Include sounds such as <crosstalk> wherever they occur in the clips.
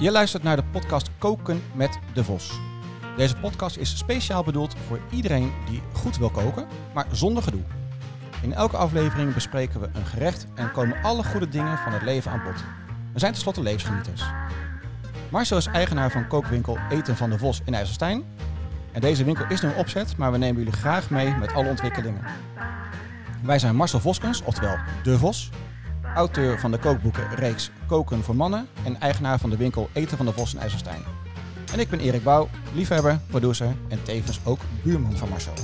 Je luistert naar de podcast Koken met de Vos. Deze podcast is speciaal bedoeld voor iedereen die goed wil koken, maar zonder gedoe. In elke aflevering bespreken we een gerecht en komen alle goede dingen van het leven aan bod. We zijn tenslotte levensgenieters. Marcel is eigenaar van kookwinkel Eten van de Vos in IJsselstein. En deze winkel is nu opzet, maar we nemen jullie graag mee met alle ontwikkelingen. Wij zijn Marcel Voskens, oftewel De Vos, auteur van de kookboeken reeks Koken voor Mannen en eigenaar van de winkel Eten van de Vos in IJsselstein. En ik ben Erik Bouw, liefhebber, producer en tevens ook buurman van Marcel.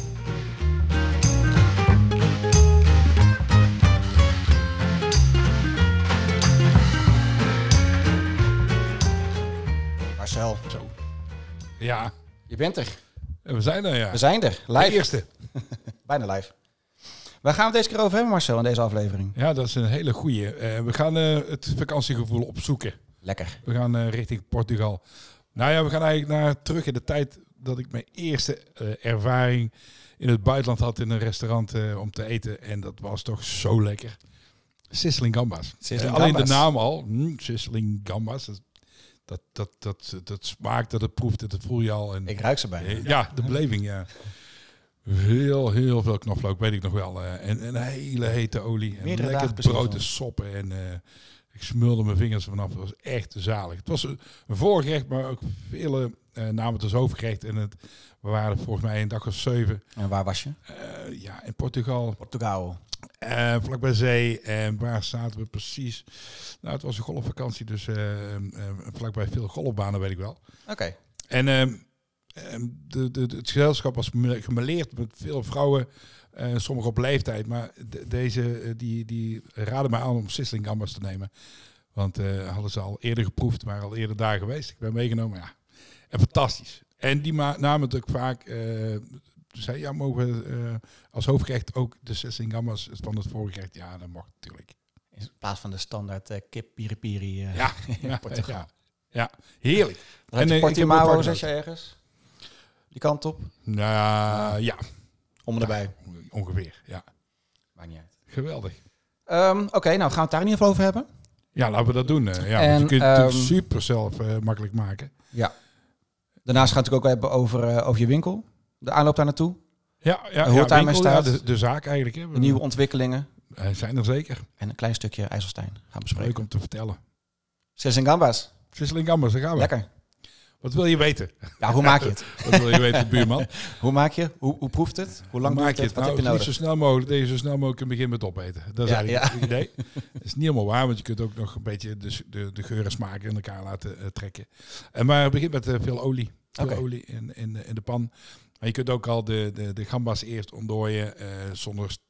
Marcel, Zo. Ja, je bent er. we zijn er ja. We zijn er, De live. eerste. <laughs> Bijna live. Waar gaan we het deze keer over hebben, Marcel, in deze aflevering? Ja, dat is een hele goeie. Eh, we gaan eh, het vakantiegevoel opzoeken. Lekker. We gaan eh, richting Portugal. Nou ja, we gaan eigenlijk naar terug in de tijd dat ik mijn eerste ervaring in het buitenland had in een restaurant om te eten. En dat was toch zo lekker. Sisseling Gambas. Sisseling alleen de naam al. Mm, Sisseling Gambas. Dat, dat, dat, dat, dat smaakt, dat het proeft, dat voel je al. En, Ik ruik ze bijna. Eh, Ja, de beleving, ja. Heel, heel veel knoflook, weet ik nog wel. eh, en, en een hele hete olie. En Meerdere lekker brood en soppen. En eh, ik smulde mijn vingers vanaf. Het was echt zalig. Het was een, voorgerecht, maar ook vele eh namen het als hoofdgerecht. En het, we waren volgens mij een dag of zeven. En waar was je? ja, in Portugal, Portugal. eh vlakbij zee. En waar zaten we precies? Nou, het was een golfvakantie, dus vlakbij veel golfbanen, weet ik wel. Oké. En ehm, de, de, de- het gezelschap was me- gemeleerd met veel vrouwen, eh sommigen op leeftijd. Maar de- deze eh, die, die raden mij aan om Sisseling Gambas te nemen. Want eh, hadden ze al eerder geproefd, maar al eerder daar geweest. Ik ben meegenomen, ja. En fantastisch. En die namen het ook vaak... zei, ja, mogen als hoofdgerecht ook de Sisseling Gambas van het voorgerecht? Ja, dat mocht natuurlijk. In plaats van de standaard kip piri-piri Ja, <laughs> in ja, Portugal. ja, ja, heerlijk. En, En, Portimao, je ergens? Die kant op? Nou, ja, Om en erbij. ongeveer, ja. Maakt niet uit. Geweldig. Ehm, Oké, nou gaan we het daar in ieder geval over hebben. Ja, laten we dat doen. eh. ja, En, want je kunt het natuurlijk ehm, super zelf eh, makkelijk maken. Ja. Daarnaast gaan we het ook hebben over, eh, over je winkel. De aanloop daar naartoe. Ja, ja, hoe ja, het daarmee ja, staat. de, de zaak eigenlijk. Hè. De nieuwe ontwikkelingen. Zijn er zeker. En een klein stukje IJsselstein gaan we bespreken. Leuk om te vertellen. En gambas. Sisseling Gambas, daar gaan we. Lekker. Wat wil je weten? Ja, hoe maak je het? <laughs> Wat wil je weten, buurman? Hoe maak je? Hoe, hoe proeft het? Hoe lang Hoe maak je het? het? Wat Nou, heb je niet zo snel mogelijk. Deze zo snel mogelijk in het begin met opeten. Dat is Ja, eigenlijk ja. het idee. <laughs> Dat is niet helemaal waar, want je kunt ook nog een beetje de, de, de geur en smaken in elkaar laten eh, trekken. En maar het begint met eh, veel olie. Veel olie in, in, de- in de pan. Maar je kunt ook al de, de, de gambas eerst ontdooien eh, zonder st-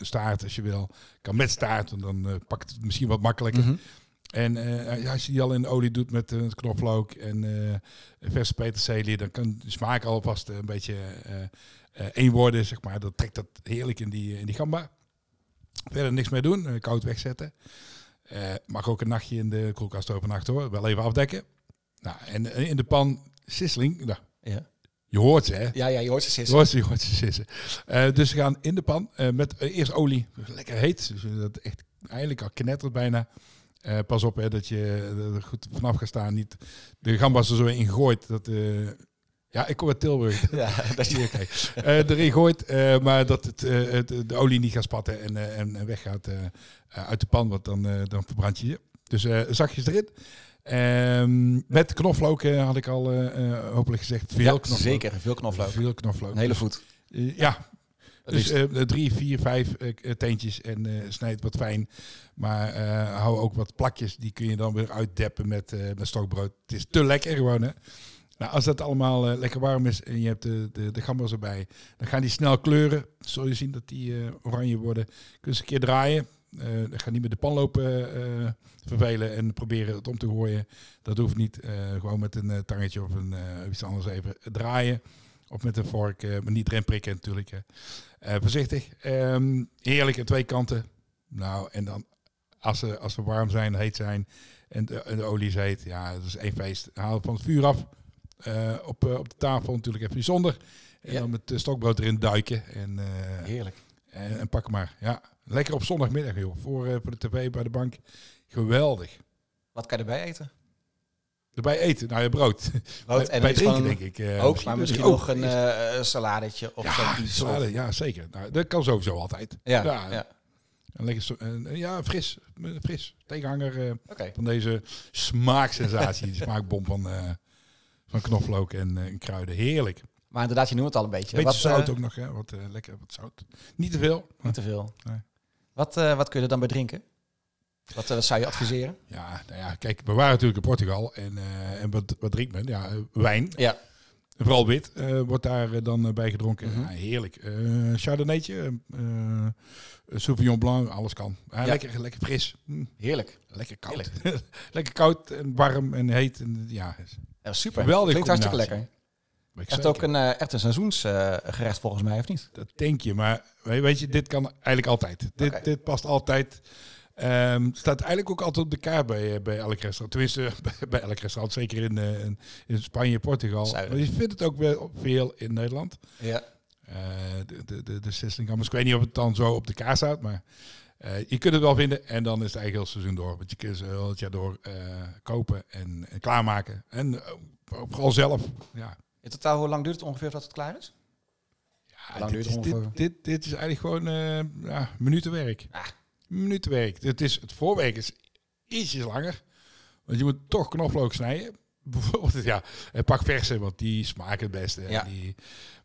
staart als je wil. Kan met staart, want dan eh, pakt het misschien wat makkelijker. Mhm. En eh, als je die al in de olie doet met eh, knoflook en eh verse peterselie, dan kan de smaak alvast een beetje één worden, zeg maar. Dat trekt dat heerlijk in die, in die gamba. Verder niks meer doen, koud wegzetten. Mag ook een nachtje in de koelkast overnachten hoor, wel even afdekken. Nou, en in de pan sisseling, nou, Ja. je hoort ze hè. ja, ja, je hoort ze Je sissen. hoort ze, je hoort ze sissen. Dus we gaan in de pan met eerst olie, lekker heet, dus dat echt eigenlijk al knettert bijna. Eh, pas op hè, dat je er goed vanaf gaat staan, niet de gambas er zo in gooit. Dat, eh, ja, ik kom uit Tilburg. <laughs> Ja, dat Zie je, <laughs> kijk. Eh, erin gooit, maar dat het, het, de olie niet gaat spatten en, en, weggaat uit de pan, want dan, dan verbrand je je. Dus zakjes erin. Ehm, met knoflook had ik al hopelijk gezegd. Veel ja, knoflook. zeker. Veel knoflook. Veel knoflook. Een hele voet. ja, dus liefst. eh, drie, vier, vijf eh, eh, teentjes en eh snijd wat fijn. Maar eh, hou ook wat plakjes, die kun je dan weer uitdeppen met, eh, met stokbrood. Het is te lekker gewoon hè. Nou, als dat allemaal eh, lekker warm is en je hebt de, de, de gambas erbij, dan gaan die snel kleuren. Zul je zien dat die eh, oranje worden. Kun je een keer draaien. Eh dan ga niet met de pan lopen eh, vervelen en proberen het om te gooien. Dat hoeft niet. Eh, gewoon met een eh, tangetje of een, eh, iets anders even draaien. Of met een vork, eh, maar niet erin prikken natuurlijk. Eh, voorzichtig. Ehm, heerlijk aan twee kanten. Nou, en dan als ze, als ze warm zijn, heet zijn en de, en de olie is heet, ja, dat is één feest. Haal van het vuur af. Eh, op, op de tafel natuurlijk even bijzonder. En Ja. dan met de stokbrood erin duiken. En, Heerlijk. en, en pak maar. Ja, lekker op zondagmiddag, joh. Voor, voor de tv bij de bank. Geweldig. Wat kan je erbij eten? Erbij eten, nou ja, brood. Brood bij <laughs> en bij drinken, denk ik. eh, ook, maar misschien ook. nog een eh, saladetje of ja, zoiets. salade, ja, zeker. Nou, dat kan sowieso altijd. Ja, Ja. ja. En lekker zo- en, ja, fris. Fris. Tegenhanger eh, oké. van deze smaaksensatie. die smaakbom van, eh, van knoflook en, eh, en kruiden. Heerlijk. Maar inderdaad, je noemt het al een beetje. Beetje wat, zout ook nog, hè. Wat, eh, lekker wat zout. Niet te veel. Niet te veel. Nee. Wat, eh, wat kun je er dan bij drinken? Wat, eh, wat zou je adviseren? Ja, nou ja, kijk, we waren natuurlijk in Portugal. En, eh, en wat, wat drinkt men? Ja, eh, wijn. Ja. Vooral wit wordt daar dan bij gedronken. Mhm. Ja, heerlijk. Eh Chardonnaytje, eh, Sauvignon Blanc, alles kan. Ja. Lekker, lekker fris. Mm, Heerlijk. lekker koud. <laughs> lekker koud en warm en heet. En, ja, is- Ja, super. Geweldige Klinkt hartstikke lekker. Echt zeker. ook een, echt een seizoensgerecht volgens mij, of niet? Dat denk je, maar weet je, dit kan eigenlijk altijd. Dit, dit past altijd. Ehm, staat eigenlijk ook altijd op de kaart bij, eh, bij elk restaurant. Tenminste, <laughs> bij, bij elk restaurant. Zeker in, eh, in, in Spanje, Portugal. Zuiden. Maar je vindt het ook wel veel in Nederland. Ja. Eh, de, de, de, de Sislingham. Ik weet niet of het dan zo op de kaart staat, maar je kunt het wel vinden. En dan is het eigenlijk heel seizoen door. Want je kunt ze heel het jaar door kopen en, en klaarmaken. En vooral zelf. Ja. In totaal, hoe lang duurt het ongeveer voordat het klaar is? Ja, dit, duurt is, het dit, ongeveer? dit, dit is eigenlijk gewoon ja, minutenwerk. Ah. Minutenwerk. Het, is, het voorwerk is ietsjes langer. Want je moet toch knoflook snijden. <laughs> Bijvoorbeeld, ja, pak verse, want die smaken het beste. Ja. Die,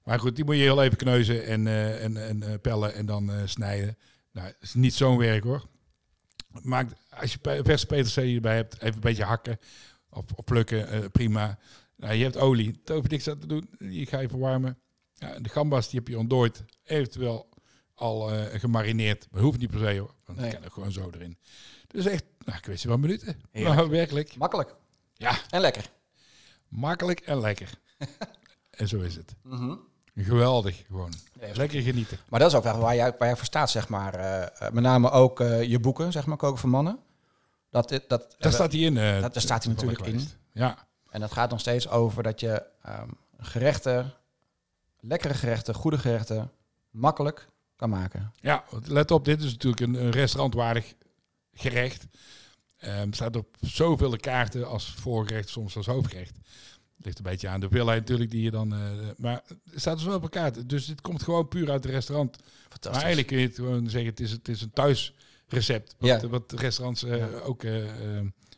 maar goed, die moet je heel even kneuzen en, eh, en, en eh, pellen en dan eh, snijden. Nou, het is niet zo'n werk hoor. Maak, als je verse peterselie erbij hebt, even een beetje hakken of, of plukken, prima. Nou, je hebt olie, hoeft niks aan te doen. Die ga je verwarmen. Ja, de gambas die heb je ontdooid, eventueel al eh, gemarineerd. Maar hoeft niet per se hoor, want Nee. ik kan er gewoon zo erin. Dus echt, nou, ik weet wel minuten. Heerlijk. Nou, werkelijk. Makkelijk. Ja, En lekker. makkelijk en lekker. <laughs> en zo is het. Mhm. Geweldig gewoon. Lekker genieten. Maar dat is ook waar jij, waar jij voor staat, zeg maar. eh, met name ook je boeken, zeg maar, Koken voor Mannen. Dat, dat, Daar staat hij in. dat- daar staat hij natuurlijk in. Ja, En dat gaat nog steeds over dat je ehm, gerechten, lekkere gerechten, goede gerechten, makkelijk kan maken. ja, let op, dit is natuurlijk een, een restaurantwaardig gerecht. Ehm staat op zoveel kaarten als voorgerecht, soms als hoofdgerecht. Ligt een beetje aan de hoeveelheid natuurlijk die je dan... eh, maar het staat dus wel op kaarten. Dus dit komt gewoon puur uit het restaurant. Fantastisch. Maar eigenlijk kun je het gewoon zeggen, het is, het is een thuisrecept. Wat, Ja. wat de restaurants eh, Ja. ook eh,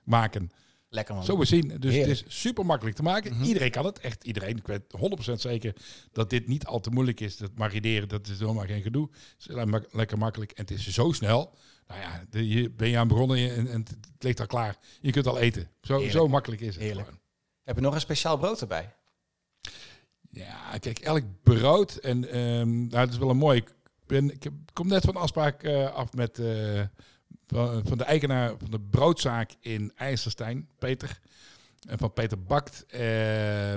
maken. Lekker man. Zo we zien. Dus Heerlijk. het is super makkelijk te maken. Mhm. Iedereen kan het. Echt iedereen. Ik weet 100% zeker dat dit niet al te moeilijk is. Dat marineren, dat is helemaal geen gedoe. Het is lekker makkelijk. En het is zo snel. Nou ja, de, hier ben je aan begonnen en, en het ligt al klaar. Je kunt al eten. Zo, Heerlijk. zo makkelijk is het Heerlijk. gewoon. Heb je nog een speciaal brood erbij? Ja, kijk, elk brood. En ehm nou, het is wel een mooi. Ik, ben, ik kom net van afspraak eh, af met eh, van, van de eigenaar van de broodzaak in IJsselstein, Peter. En van Peter Bakt, eh,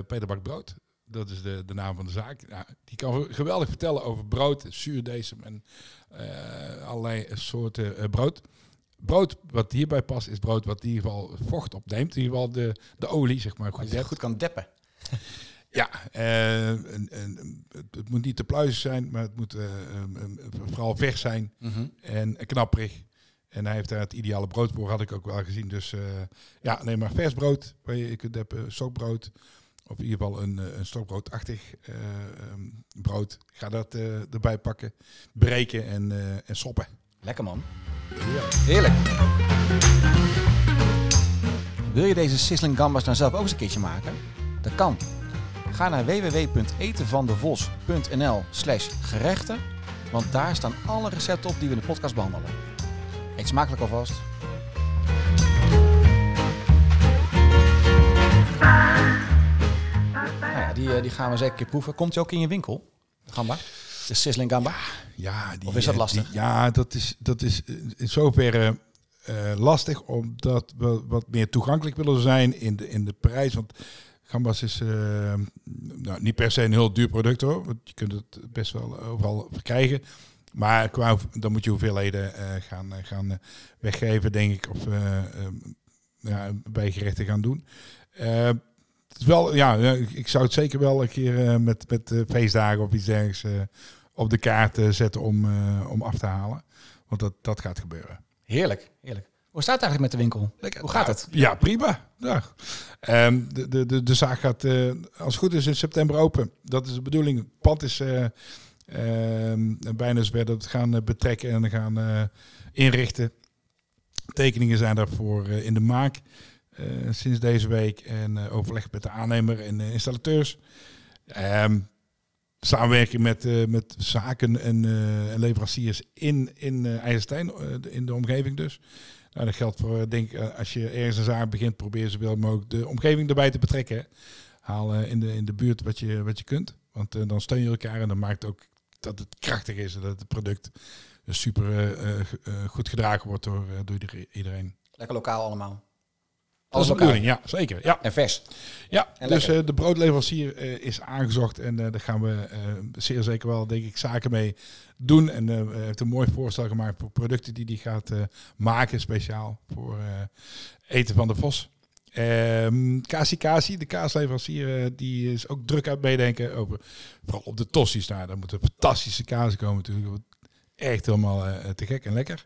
Peter Bakt Brood. Dat is de, de naam van de zaak. Die kan geweldig vertellen over brood, zuurdesem en eh, allerlei soorten eh, brood. Brood wat hierbij past, is brood wat in ieder geval vocht opneemt. In ieder geval de, de olie, zeg maar. Goed, Goed kan deppen. <laughs> ja, eh, en, en, het, moet niet te pluizen zijn, maar het moet eh, vooral vers zijn en knapperig. En hij heeft daar het ideale brood voor, had ik ook wel gezien. Dus eh, ja, neem maar vers brood. Waar je, kunt hebben stokbrood. Of in ieder geval een, eh, een stokbroodachtig eh, ehm, brood. Ga dat eh, erbij pakken. Breken en, eh, en soppen. Lekker man. Heerlijk. Heerlijk. Wil je deze sizzling gambas nou zelf ook eens een keertje maken? Dat kan. Ga naar www.etenvandevos.nl slash gerechten, want daar staan alle recepten op die we in de podcast behandelen. Eet smakelijk alvast. Nou ja, die, eh, die gaan we zeker een keer proeven. Komt die ook in je winkel? Gamba? De sizzling gamba? Ja, die, Of is dat eh, lastig? die- ja, dat is, dat is in zoverre eh, lastig, omdat we wat meer toegankelijk willen zijn in de, in de prijs. Want gambas is eh, nou, niet per se een heel duur product hoor. Want je kunt het best wel overal verkrijgen. Maar qua, dan moet je hoeveelheden eh, gaan, eh, gaan eh, weggeven, denk ik. Of eh, ehm, ja, bij gerechten gaan doen. Het is wel, ja, ik zou het zeker wel een keer met, met feestdagen of iets dergelijks op de kaart zetten om, om af te halen. Want dat, dat gaat gebeuren. Heerlijk, heerlijk. Hoe staat het eigenlijk met de winkel? Lekker. Hoe gaat Nou, het? Ja, prima. Ja. Ehm, de, de, de, de zaak gaat, als het goed is, in september open. Dat is de bedoeling. Het pand is ehm, bijna zover dat we het gaan eh, betrekken en gaan eh, inrichten. Tekeningen zijn daarvoor eh, in de maak sinds deze week. En overleg met de aannemer en installateurs. Ehm, samenwerking met, met zaken en, leveranciers in, in in de omgeving dus. Nou, dat geldt voor, denk als je ergens een zaak begint, probeer zoveel mogelijk de omgeving erbij te betrekken. Haal in, de, in de buurt wat je, wat je kunt. Want dan steun je elkaar en dan maakt ook dat het krachtig is en dat het product super eh, eh, eh, goed gedragen wordt door, door iedereen-. Lekker lokaal allemaal. Dat is Alles de lokaal. bedoeling, ja, zeker. Ja, En vers. ja. En dus de broodleverancier is aangezocht en daar gaan we zeer zeker wel, denk ik, zaken mee doen. En heeft een mooi voorstel gemaakt voor producten die hij gaat maken, speciaal voor eten van de Vos. Ehm Kasi Kasi, de kaasleverancier, eh, die is ook druk aan het meedenken over, vooral op de tossies. Nou, daar moeten fantastische kazen komen natuurlijk. Echt helemaal eh, te gek en lekker.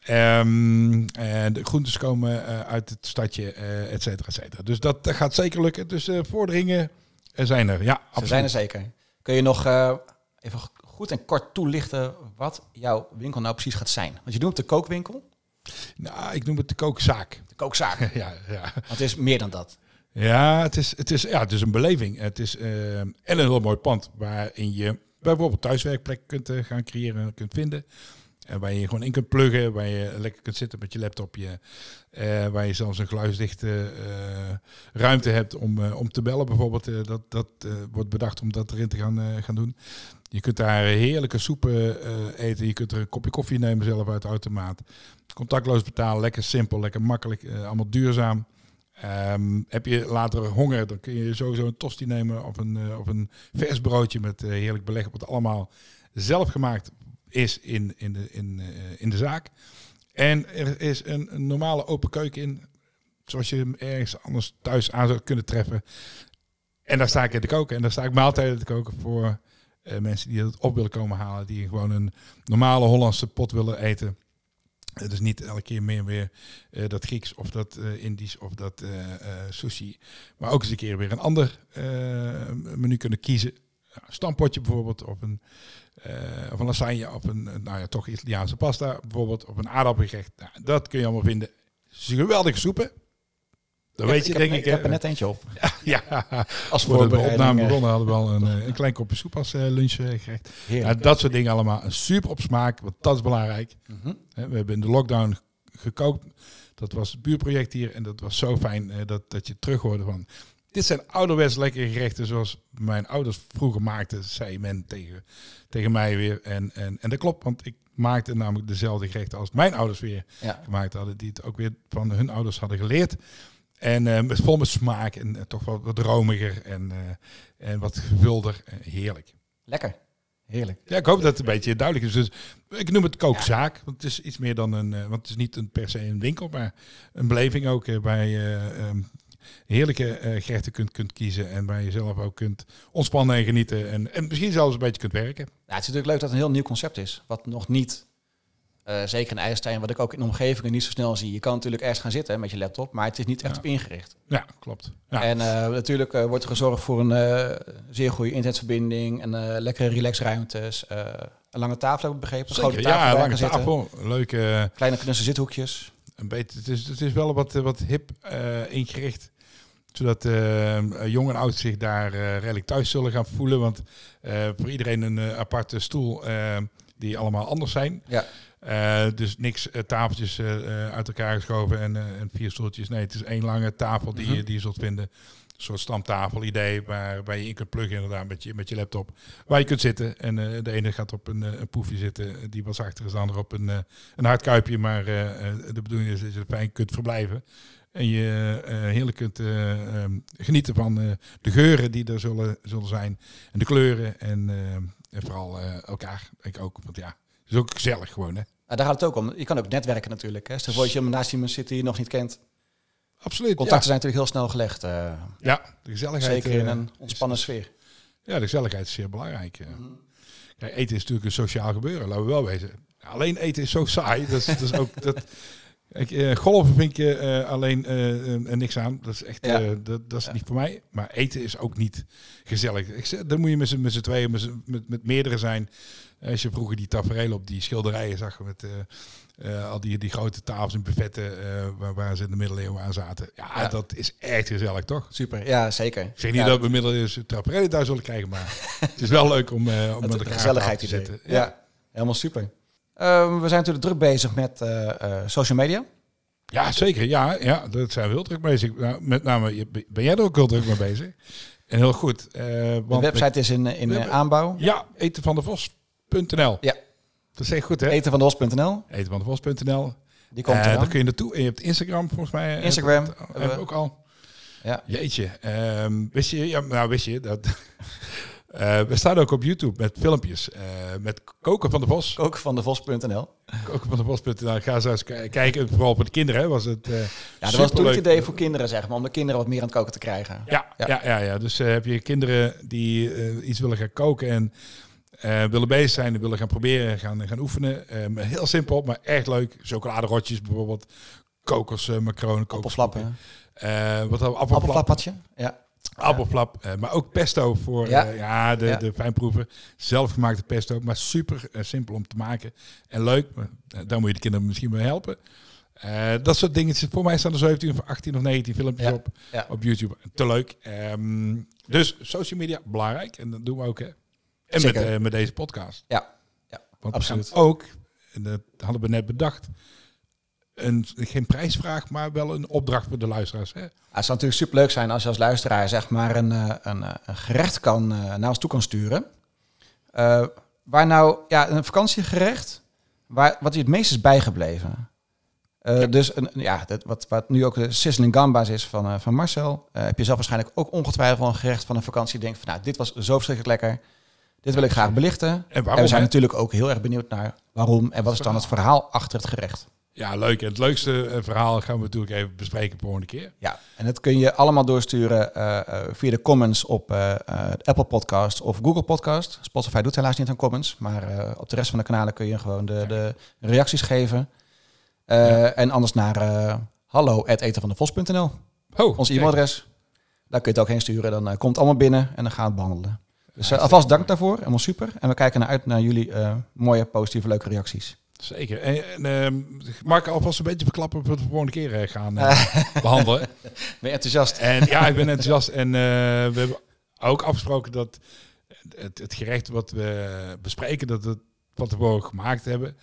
Ehm, en de groentes komen eh, uit het stadje, eh et cetera, et cetera. Dus dat, gaat zeker lukken. Dus vorderingen er zijn er, ja, Ze absoluut. zijn er zeker. Kun je nog even goed en kort toelichten wat jouw winkel nou precies gaat zijn? Want je noemt de kookwinkel, Nou, ik noem het de kookzaak. de kookzaak. <laughs> ja, ja. Want het is meer dan dat. ja, het is, het is, ja, het is een beleving. Het is eh, en een heel mooi pand waarin je bijvoorbeeld thuiswerkplek kunt eh, gaan creëren en kunt vinden. En waar je gewoon in kunt pluggen, waar je lekker kunt zitten met je laptopje. eh, waar je zelfs een geluidsdichte ruimte hebt om, om te bellen bijvoorbeeld. dat dat wordt bedacht om dat erin te gaan, gaan doen. Je kunt daar heerlijke soepen eh, eten. Je kunt er een kopje koffie nemen zelf uit de automaat. Contactloos betalen, lekker simpel, lekker makkelijk, eh, allemaal duurzaam. Ehm, heb je later honger, dan kun je sowieso een tosti nemen of een, of een vers broodje met heerlijk beleg. Wat allemaal zelf gemaakt is in, in, de, in, in de zaak. En er is een, normale open keuken in, zoals je hem ergens anders thuis aan zou kunnen treffen. En daar sta ik in te koken. En daar sta ik maaltijden te koken voor eh, mensen die het op willen komen halen. Die gewoon een normale Hollandse pot willen eten. Eh, dus niet elke keer meer weer eh, dat Grieks of dat eh, Indisch of dat sushi. Maar ook eens een keer weer een ander menu kunnen kiezen. Ja, een stampotje bijvoorbeeld, of een, lasagne, of een, nou ja, toch Italiaanse pasta bijvoorbeeld, of een aardappelgerecht. Nou, dat kun je allemaal vinden. Het geweldige soepen. Dat weet je, denk ik. Ik heb er net eentje op. <laughs> ja, Als we voorbereiding. opname eh, begonnen hadden we al een, eh, een klein kopje soep als eh, lunchgerecht. Ja, Heerlijk. dat soort dingen allemaal. Super op smaak, want dat is belangrijk. Mhm. We hebben in de lockdown gekookt. Dat was het buurproject hier. En dat was zo fijn eh, dat, dat je terug hoorde van... Dit zijn ouderwets lekkere gerechten zoals mijn ouders vroeger maakten, zei men tegen, tegen mij weer. En, en, en dat klopt, want ik maakte namelijk dezelfde gerechten als mijn ouders weer Ja. gemaakt hadden. Die het ook weer van hun ouders hadden geleerd. En eh, met vol met smaak en eh, toch wat, wat romiger en, eh, en wat gevulder. Heerlijk. Lekker. Heerlijk. Ja, ik hoop dat het een beetje duidelijk is. Dus ik noem het kookzaak, want het is iets meer dan een, want het is niet een, per se een winkel, maar een beleving ook waar je eh, ehm, heerlijke eh, gerechten kunt, kunt kiezen en waar je zelf ook kunt ontspannen en genieten en, en misschien zelfs een beetje kunt werken. Nou, het is natuurlijk leuk dat het een heel nieuw concept is. Wat nog niet, eh, zeker in IJsselstein, wat ik ook in omgevingen niet zo snel zie. Je kan natuurlijk ergens gaan zitten met je laptop, maar het is niet echt Ja. op ingericht. Ja, klopt. Ja. En eh, natuurlijk eh, wordt er gezorgd voor een zeer goede internetverbinding en lekkere relaxruimtes. een lange tafel heb ik begrepen. Zeker, tafel ja, lange kan zitten. tafel, leuke, Kleine knusse zithoekjes. een beetje, het, is, het is wel wat, wat hip ingericht. Zodat jong en oud zich daar eh, redelijk thuis zullen gaan voelen. Want voor iedereen een aparte stoel die allemaal anders zijn. Ja. Eh, dus niks eh, tafeltjes eh, uit elkaar geschoven en, en vier stoeltjes. Nee, het is één lange tafel die, Mhm. je, die je zult vinden. Een soort stamtafel idee waar, waar je in kunt pluggen inderdaad met je, met je laptop. Waar je kunt zitten. En de ene gaat op een, een poefje zitten die wat zachter is. De andere op een, een hard kuipje. Maar de bedoeling is dat je er fijn kunt verblijven. En je eh, heerlijk kunt eh, ehm, genieten van de geuren die er zullen, zullen zijn. En de kleuren. En, en vooral elkaar. Ik ook. Want ja, is ook gezellig gewoon hè. Nou, daar gaat het ook om. Je kan ook netwerken natuurlijk. Hè. Stel voor dat je naast iemand zit die je nog niet kent. Absoluut. Contacten zijn natuurlijk heel snel gelegd. eh, Ja, de gezelligheid. zeker in eh, een ontspannen sfeer. Ja, de gezelligheid is zeer belangrijk. eh. Kijk, eten is natuurlijk een sociaal gebeuren, laten we wel wezen. Alleen eten is zo saai. Dat is, dat is ook, dat, Ik, eh, golven vind ik eh, alleen eh, eh, niks aan. Dat is echt Ja. dat, dat is Ja. niet voor mij. Maar eten is ook niet gezellig. Ik, dan moet je met z'n- tweeën, met, met, met meerdere zijn. Als je vroeger die tafereel op die schilderijen zag met al die, die grote tafels en buffetten waar, waar ze in de middeleeuwen aan zaten. Ja, Ja. dat is echt gezellig, toch? Super, ja zeker. Ik zeg niet dat we middeleeuws tafereel thuis zullen krijgen, maar <laughs> het is wel leuk om, om met elkaar gezelligheid te idee. zitten. Ja. helemaal super. Ehm, we zijn natuurlijk druk bezig met eh, eh, social media. Ja, zeker. Ja, ja, daar zijn we heel druk bezig. Nou, met name, ben jij er ook heel druk mee bezig? En heel goed. eh, De want website is in, in hebben- aanbouw. Ja, etenvandevos.nl. Ja. Dat is echt goed, hè? Etenvandevos.nl. Etenvandevos.nl. Die komt eraan. daar kun je naartoe. En je hebt Instagram volgens mij. Instagram dat- dat hebben hebben we. we ook al. Ja. Jeetje. ehm, wist je, ja, nou wist je dat... <laughs> eh, we staan ook op YouTube met filmpjes. eh, met Koken van de Vos. Kookvandevos.nl. Koken van de Vos.nl. Ga zo eens ki- kijken. Vooral voor de kinderen was het eh Ja, dat was toen het idee voor kinderen, zeg maar. Om de kinderen wat meer aan het koken te krijgen. Ja, Ja. ja. ja, ja, Dus heb je kinderen die iets willen gaan koken en willen bezig zijn, en willen gaan proberen, gaan, gaan oefenen. Heel simpel, maar echt leuk. Chocoladerotjes bijvoorbeeld, kokos, eh macaroni, Appelflappen. Eh wat we? Appelflappertje. Ja. Appelflap eh, maar ook pesto voor Ja. ja. ja, de, Ja. de fijnproeven. Zelfgemaakte pesto, maar super eh, simpel om te maken en leuk. Eh, daar moet je de kinderen misschien mee helpen. Eh, dat soort dingetjes. Voor mij staan er 17 of 18 of 19 filmpjes Ja. op op YouTube. Te leuk. Ehm, dus social media, belangrijk. En dat doen we ook, hè. En met, Zeker. eh, met deze podcast. Ja. Ja, Want absoluut. ook, en dat hadden we net bedacht, een, geen prijsvraag, maar wel een opdracht voor de luisteraars. Hè? Ja, het zou natuurlijk superleuk zijn als je als luisteraar zeg maar een, eh, een, eh, een gerecht kan, eh, naar ons toe kan sturen. Eh, waar nou, ja, een vakantiegerecht, waar, wat je het meest is bijgebleven. Eh, Ja. Dus een, ja, dat, wat, wat nu ook de sizzling gamba's is van, eh, van Marcel, heb je zelf waarschijnlijk ook ongetwijfeld een gerecht van een vakantie. die denkt van, nou, dit was zo verschrikkelijk lekker. Dit wil ik graag belichten. En En waarom? we zijn hè? natuurlijk ook heel erg benieuwd naar waarom en wat is dan het verhaal achter het gerecht. Ja, leuk. En het leukste eh, verhaal gaan we natuurlijk even bespreken de volgende keer. Ja, en dat kun je allemaal doorsturen eh, eh, via de comments op Apple Podcast of Google Podcast. Spotify doet helaas niet aan comments, maar op de rest van de kanalen kun je gewoon de, de reacties geven. En anders naar uh, hallo.etenvandevos.nl, Oh, ons e-mailadres. Daar kun je het ook heen sturen, dan komt het allemaal binnen en dan gaan we het behandelen. Dus alvast dank daarvoor, helemaal super. En we kijken naar uit naar jullie mooie, positieve, leuke reacties. Zeker. En, en mag ik alvast een beetje verklappen wat we de volgende keer eh, gaan eh, <laughs> behandelen. Ben je enthousiast? En ja, ik ben enthousiast. En eh, we hebben ook afgesproken dat het, het gerecht wat we bespreken, dat we het van tevoren gemaakt hebben.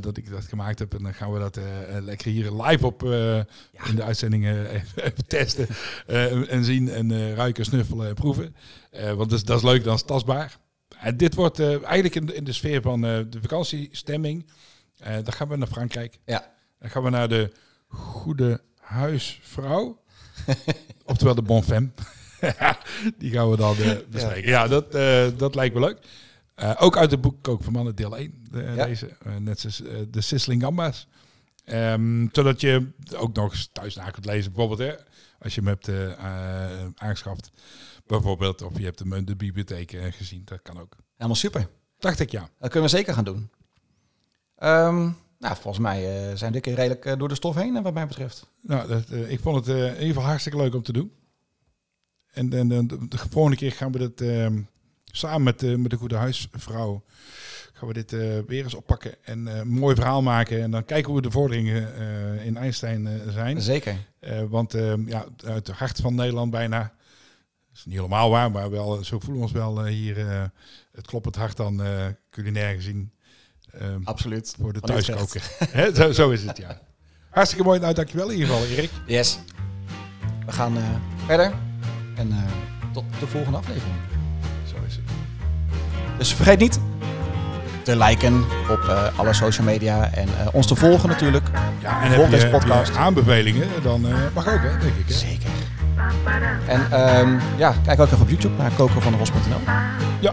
Dat ik dat gemaakt heb. En dan gaan we dat lekker hier live op in de uitzending eh, even, testen. en zien en ruiken, snuffelen en proeven. Want dat is, dat is leuk, dan is tastbaar. En dit wordt eh, eigenlijk in de, in de sfeer van eh, de vakantiestemming. Eh dan gaan we naar Frankrijk. Ja. Dan gaan we naar de Goede Huisvrouw. <laughs> Oftewel de Bon Femme. <laughs> Die gaan we dan bespreken. Ja, dat, dat lijkt me leuk. Ook uit het boek Kook voor Mannen, deel 1. De, Ja. Deze, net zoals de Sizzling Gamba's. Ehm, zodat je ook nog eens thuis na kunt lezen. Bijvoorbeeld, hè, als je hem hebt aangeschaft. Bijvoorbeeld, of je hebt hem in de bibliotheek eh, gezien. Dat kan ook. Helemaal super. Dacht ik, ja. Dat kunnen we zeker gaan doen. Ehm, nou, volgens mij eh, zijn we dit keer redelijk eh, door de stof heen, wat mij betreft. Nou, dat, ik vond het in ieder geval hartstikke leuk om te doen. En, en, de, de volgende keer gaan we dit ehm, samen met, de met de goede huisvrouw gaan we dit weer eens oppakken en een mooi verhaal maken. En dan kijken hoe de vorderingen in Einstein zijn. Zeker. Want ehm, ja, uit het hart van Nederland bijna. Is niet helemaal waar, maar wel, zo voelen we ons wel eh, hier. eh, het kloppend hart dan eh, culinair gezien. ehm, Absoluut. voor de thuiskoken. <laughs> Zo, zo is het, ja. Hartstikke mooi. Nou, dankjewel in ieder geval, Erik. Yes. We gaan verder. En tot de volgende aflevering. Zo is het. Dus vergeet niet te liken op alle social media en ons te volgen natuurlijk. Ja, en Volg heb je, deze je podcast. aanbevelingen, dan mag ook, hè, denk ik. Hè? Zeker. En ehm, ja, kijk ook even op YouTube naar kokenvandevos.nl. Ja.